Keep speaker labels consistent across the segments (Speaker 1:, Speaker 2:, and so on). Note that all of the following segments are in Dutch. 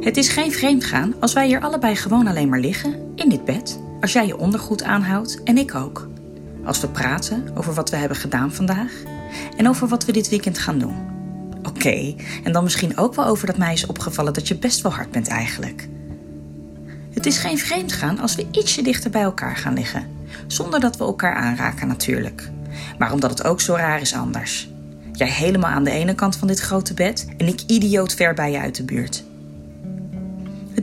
Speaker 1: Het is geen vreemdgaan als wij hier allebei gewoon alleen maar liggen, in dit bed. Als jij je ondergoed aanhoudt en ik ook. Als we praten over wat we hebben gedaan vandaag en over wat we dit weekend gaan doen. Oké, en dan misschien ook wel over dat mij is opgevallen dat je best wel hard bent eigenlijk. Het is geen vreemdgaan als we ietsje dichter bij elkaar gaan liggen, zonder dat we elkaar aanraken natuurlijk. Maar omdat het ook zo raar is anders. Jij helemaal aan de ene kant van dit grote bed en ik idioot ver bij je uit de buurt.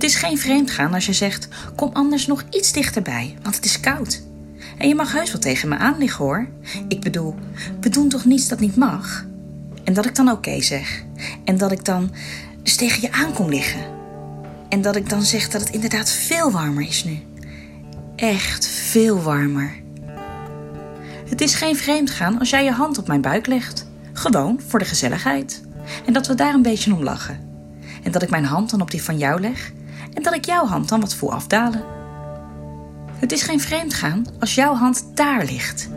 Speaker 1: Het is geen vreemdgaan als je zegt: kom anders nog iets dichterbij, want het is koud. En je mag heus wel tegen me aan liggen hoor. Ik bedoel, we doen toch niets dat niet mag? En dat ik dan oké zeg. En dat ik dan dus tegen je aan kom liggen. En dat ik dan zeg dat het inderdaad veel warmer is nu. Echt veel warmer. Het is geen vreemdgaan als jij je hand op mijn buik legt. Gewoon voor de gezelligheid. En dat we daar een beetje om lachen. En dat ik mijn hand dan op die van jou leg. En dat ik jouw hand dan wat voel afdalen. Het is geen vreemdgaan als jouw hand daar ligt.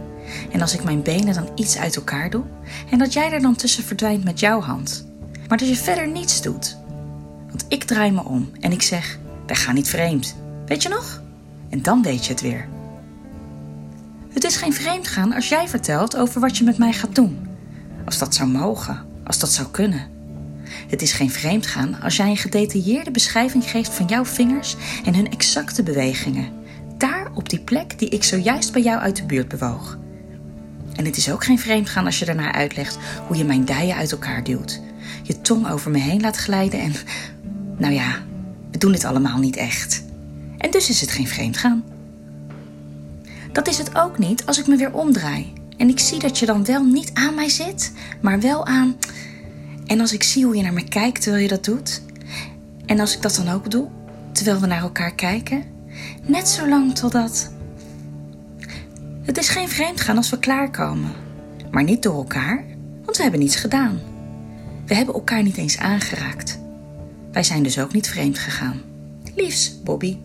Speaker 1: En als ik mijn benen dan iets uit elkaar doe. En dat jij er dan tussen verdwijnt met jouw hand. Maar dat je verder niets doet. Want ik draai me om en ik zeg: wij gaan niet vreemd. Weet je nog? En dan weet je het weer. Het is geen vreemdgaan als jij vertelt over wat je met mij gaat doen. Als dat zou mogen, als dat zou kunnen. Het is geen vreemdgaan als jij een gedetailleerde beschrijving geeft van jouw vingers en hun exacte bewegingen. Daar op die plek die ik zojuist bij jou uit de buurt bewoog. En het is ook geen vreemdgaan als je daarna uitlegt hoe je mijn dijen uit elkaar duwt. Je tong over me heen laat glijden en. Nou ja, we doen dit allemaal niet echt. En dus is het geen vreemdgaan. Dat is het ook niet als ik me weer omdraai. En ik zie dat je dan wel niet aan mij zit, maar wel aan. En als ik zie hoe je naar me kijkt terwijl je dat doet. En als ik dat dan ook doe, terwijl we naar elkaar kijken. Net zo lang totdat. Het is geen vreemdgaan als we klaarkomen. Maar niet door elkaar, want we hebben niets gedaan. We hebben elkaar niet eens aangeraakt. Wij zijn dus ook niet vreemd gegaan. Liefs, Bobby.